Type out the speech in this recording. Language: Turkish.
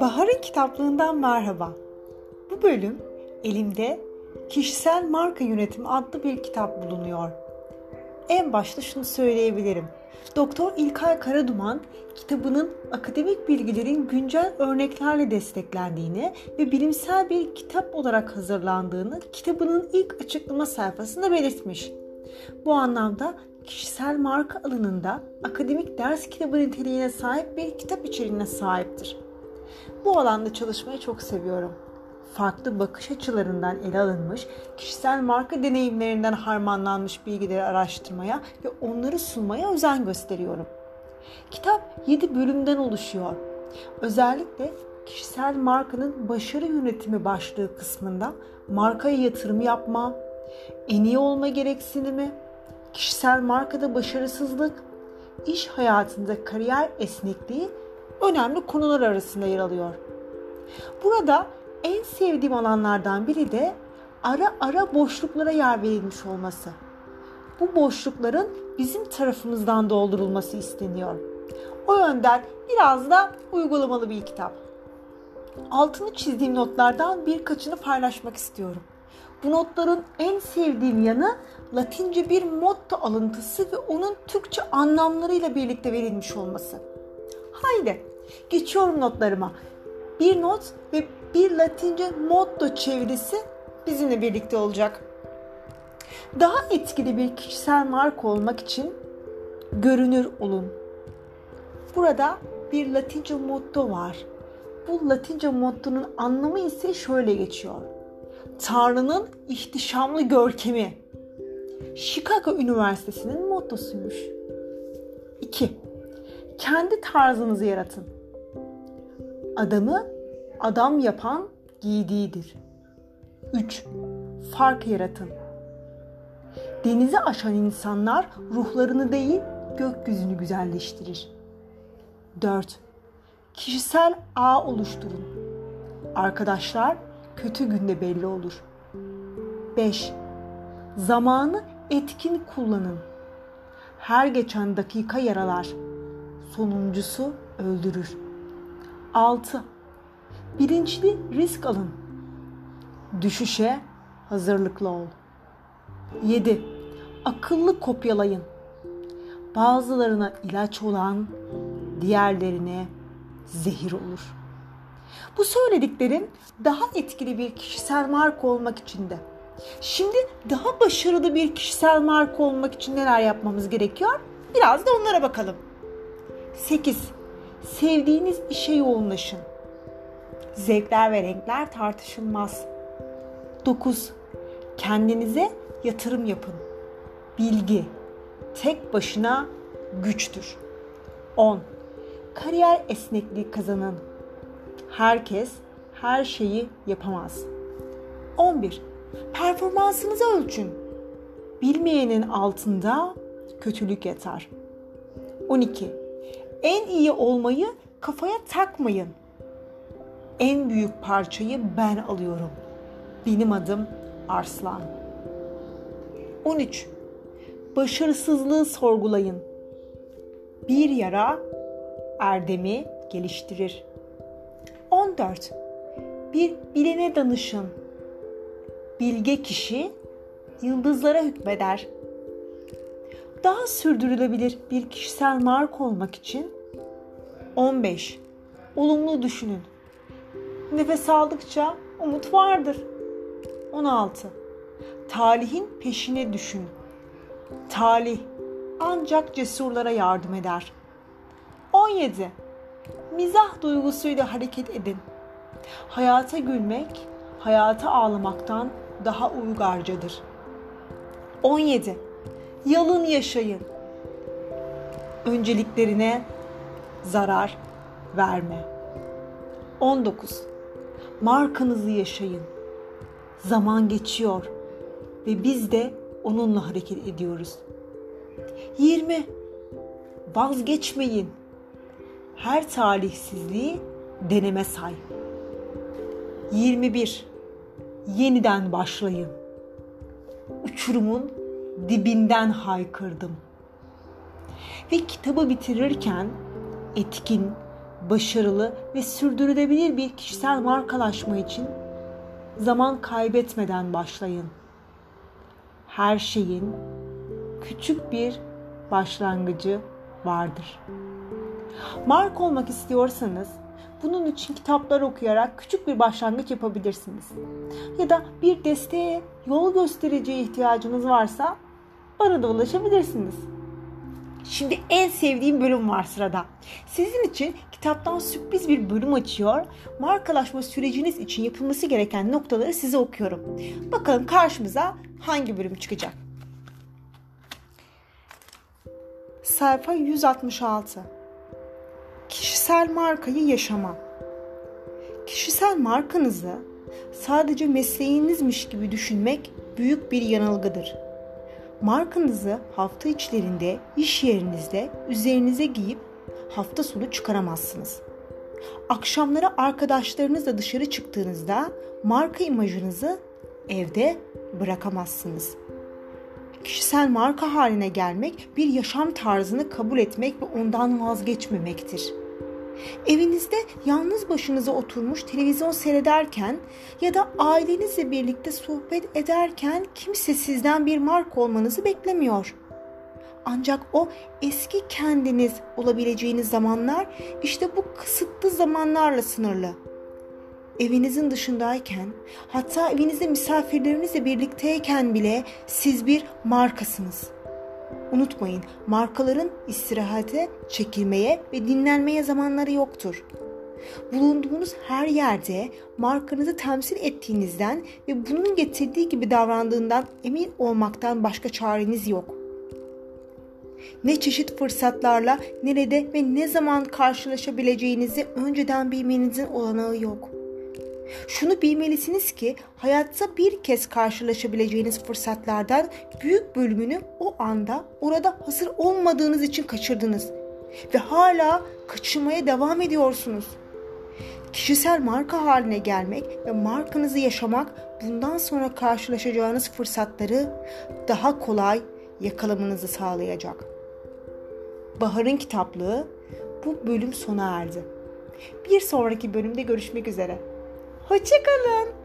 Bahar'ın kitaplığından merhaba. Bu bölüm elimde Kişisel Marka Yönetimi adlı bir kitap bulunuyor. En başta şunu söyleyebilirim. Doktor İlkay Karaduman kitabının akademik bilgilerin güncel örneklerle desteklendiğini ve bilimsel bir kitap olarak hazırlandığını kitabının ilk açıklama sayfasında belirtmiş. Bu anlamda kişisel marka alanında akademik ders kitabı niteliğine sahip bir kitap içeriğine sahiptir. Bu alanda çalışmayı çok seviyorum. Farklı bakış açılarından ele alınmış, kişisel marka deneyimlerinden harmanlanmış bilgileri araştırmaya ve onları sunmaya özen gösteriyorum. Kitap 7 bölümden oluşuyor. Özellikle kişisel markanın başarı yönetimi başlığı kısmında markaya yatırım yapma, en iyi olma gereksinimi, kişisel markada başarısızlık, iş hayatında kariyer esnekliği önemli konular arasında yer alıyor. Burada en sevdiğim alanlardan biri de ara ara boşluklara yer verilmiş olması. Bu boşlukların bizim tarafımızdan doldurulması isteniyor. O yönden biraz da uygulamalı bir kitap. Altını çizdiğim notlardan birkaçını paylaşmak istiyorum. Bu notların en sevdiğim yanı Latince bir motto alıntısı ve onun Türkçe anlamlarıyla birlikte verilmiş olması. Haydi geçiyorum notlarıma. Bir not ve bir Latince motto çevirisi bizimle birlikte olacak. Daha etkili bir kişisel marka olmak için görünür olun. Burada bir Latince motto var. Bu Latince mottonun anlamı ise şöyle geçiyor. Tanrı'nın ihtişamlı görkemi. Chicago Üniversitesi'nin mottosuymuş. 2. Kendi tarzınızı yaratın. Adamı adam yapan giydiğidir. 3. Fark yaratın. Denizi aşan insanlar ruhlarını değil gökyüzünü güzelleştirir. 4. Kişisel ağ oluşturun. Arkadaşlar kötü günde belli olur. 5. Zamanı etkin kullanın. Her geçen dakika yaralar. Sonuncusu öldürür. 6. Bilinçli risk alın. Düşüşe hazırlıklı ol. 7. Akıllı kopyalayın. Bazılarına ilaç olan diğerlerine zehir olur. Bu söylediklerim daha etkili bir kişisel marka olmak için de. Şimdi daha başarılı bir kişisel marka olmak için neler yapmamız gerekiyor? Biraz da onlara bakalım. 8. Sevdiğiniz işe yoğunlaşın. Zevkler ve renkler tartışılmaz. 9. Kendinize yatırım yapın. Bilgi tek başına güçtür. 10. Kariyer esnekliği kazanın. Herkes her şeyi yapamaz. 11. Performansınızı ölçün. Bilmeyenin altında kötülük yatar. 12. En iyi olmayı kafaya takmayın. En büyük parçayı ben alıyorum. Benim adım Arslan. 13. Başarısızlığı sorgulayın. Bir yara erdemi geliştirir. 14. Bir bilene danışın. Bilge kişi yıldızlara hükmeder. Daha sürdürülebilir bir kişisel marka olmak için 15. Olumlu düşünün. Nefes aldıkça umut vardır. 16. Talihin peşine düşün. Talih ancak cesurlara yardım eder. 17. Mizah duygusuyla hareket edin. Hayata gülmek, hayata ağlamaktan daha uygarcadır. 17. Yalın yaşayın. Önceliklerine zarar verme. 19. Markanızı yaşayın. Zaman geçiyor ve biz de onunla hareket ediyoruz. 20. Vazgeçmeyin. Her talihsizliği deneme say. 21. Yeniden başlayın. Uçurumun dibinden haykırdım. Ve kitabı bitirirken etkin, başarılı ve sürdürülebilir bir kişisel markalaşma için zaman kaybetmeden başlayın. Her şeyin küçük bir başlangıcı vardır. Mark olmak istiyorsanız bunun için kitaplar okuyarak küçük bir başlangıç yapabilirsiniz. Ya da bir desteğe, yol göstericiye ihtiyacınız varsa bana da ulaşabilirsiniz. Şimdi en sevdiğim bölüm var sırada. Sizin için kitaptan sürpriz bir bölüm açıyor. Markalaşma süreciniz için yapılması gereken noktaları size okuyorum. Bakalım karşımıza hangi bölüm çıkacak. Sayfa 166. Kişisel markayı yaşama. Kişisel markanızı sadece mesleğinizmiş gibi düşünmek büyük bir yanılgıdır. Markanızı hafta içlerinde, iş yerinizde üzerinize giyip hafta sonu çıkaramazsınız. Akşamları arkadaşlarınızla dışarı çıktığınızda marka imajınızı evde bırakamazsınız. Kişisel marka haline gelmek bir yaşam tarzını kabul etmek ve ondan vazgeçmemektir. Evinizde yalnız başınıza oturmuş televizyon seyrederken ya da ailenizle birlikte sohbet ederken kimse sizden bir marka olmanızı beklemiyor. Ancak o eski kendiniz olabileceğiniz zamanlar işte bu kısıtlı zamanlarla sınırlı. Evinizin dışındayken, hatta evinizde misafirlerinizle birlikteyken bile siz bir markasınız.'' Unutmayın, markaların istirahate, çekilmeye ve dinlenmeye zamanları yoktur. Bulunduğunuz her yerde markanızı temsil ettiğinizden ve bunun getirdiği gibi davrandığından emin olmaktan başka çareniz yok. Ne çeşit fırsatlarla nerede ve ne zaman karşılaşabileceğinizi önceden bilmenizin olanağı yok.'' Şunu bilmelisiniz ki hayatta bir kez karşılaşabileceğiniz fırsatlardan büyük bölümünü o anda orada hazır olmadığınız için kaçırdınız ve hala kaçırmaya devam ediyorsunuz. Kişisel marka haline gelmek ve markanızı yaşamak bundan sonra karşılaşacağınız fırsatları daha kolay yakalamanızı sağlayacak. Bahar'ın kitaplığı bu bölüm sona erdi. Bir sonraki bölümde görüşmek üzere. Hoşçakalın.